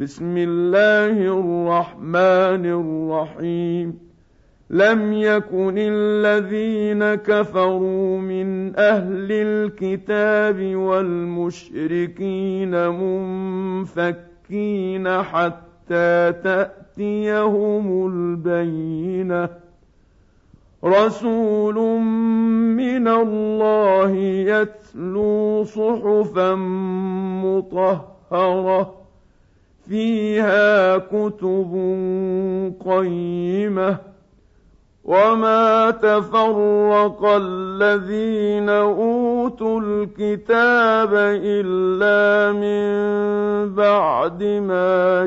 بسم الله الرحمن الرحيم. لم يكن الذين كفروا من أهل الكتاب والمشركين منفكين حتى تأتيهم البينة. رسول من الله يتلو صحفا مطهرة. فيها كتب قيمة وما تفرق الذين أوتوا الكتاب إلا من بعد ما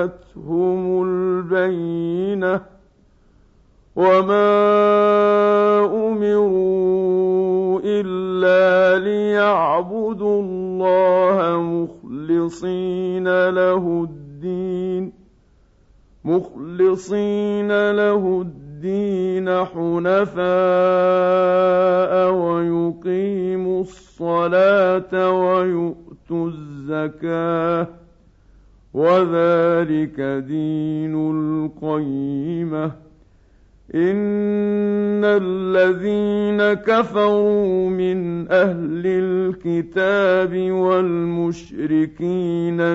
جاءتهم البينة وما أمروا إلا ليعبدوا الله مخلصين له الدين مخلصين له الدين حنفاء ويقيموا الصلاه ويؤتوا الزكاه وذلك دين القيمه ان الذين كفروا من أهل الكتاب والمشركين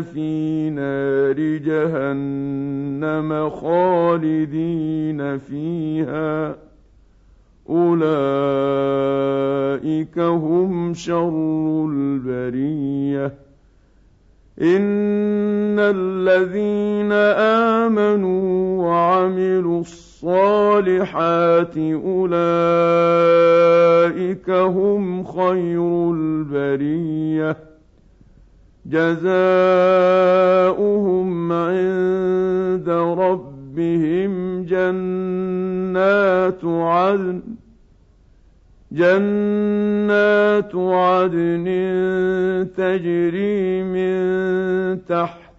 في نار جهنم خالدين فيها اولئك هم شر البريه ان الذين امنوا وعملوا الصالحات الصالحات أولئك هم خير البرية. جزاؤهم عند ربهم جنات عدن جنات عدن تجري من تحت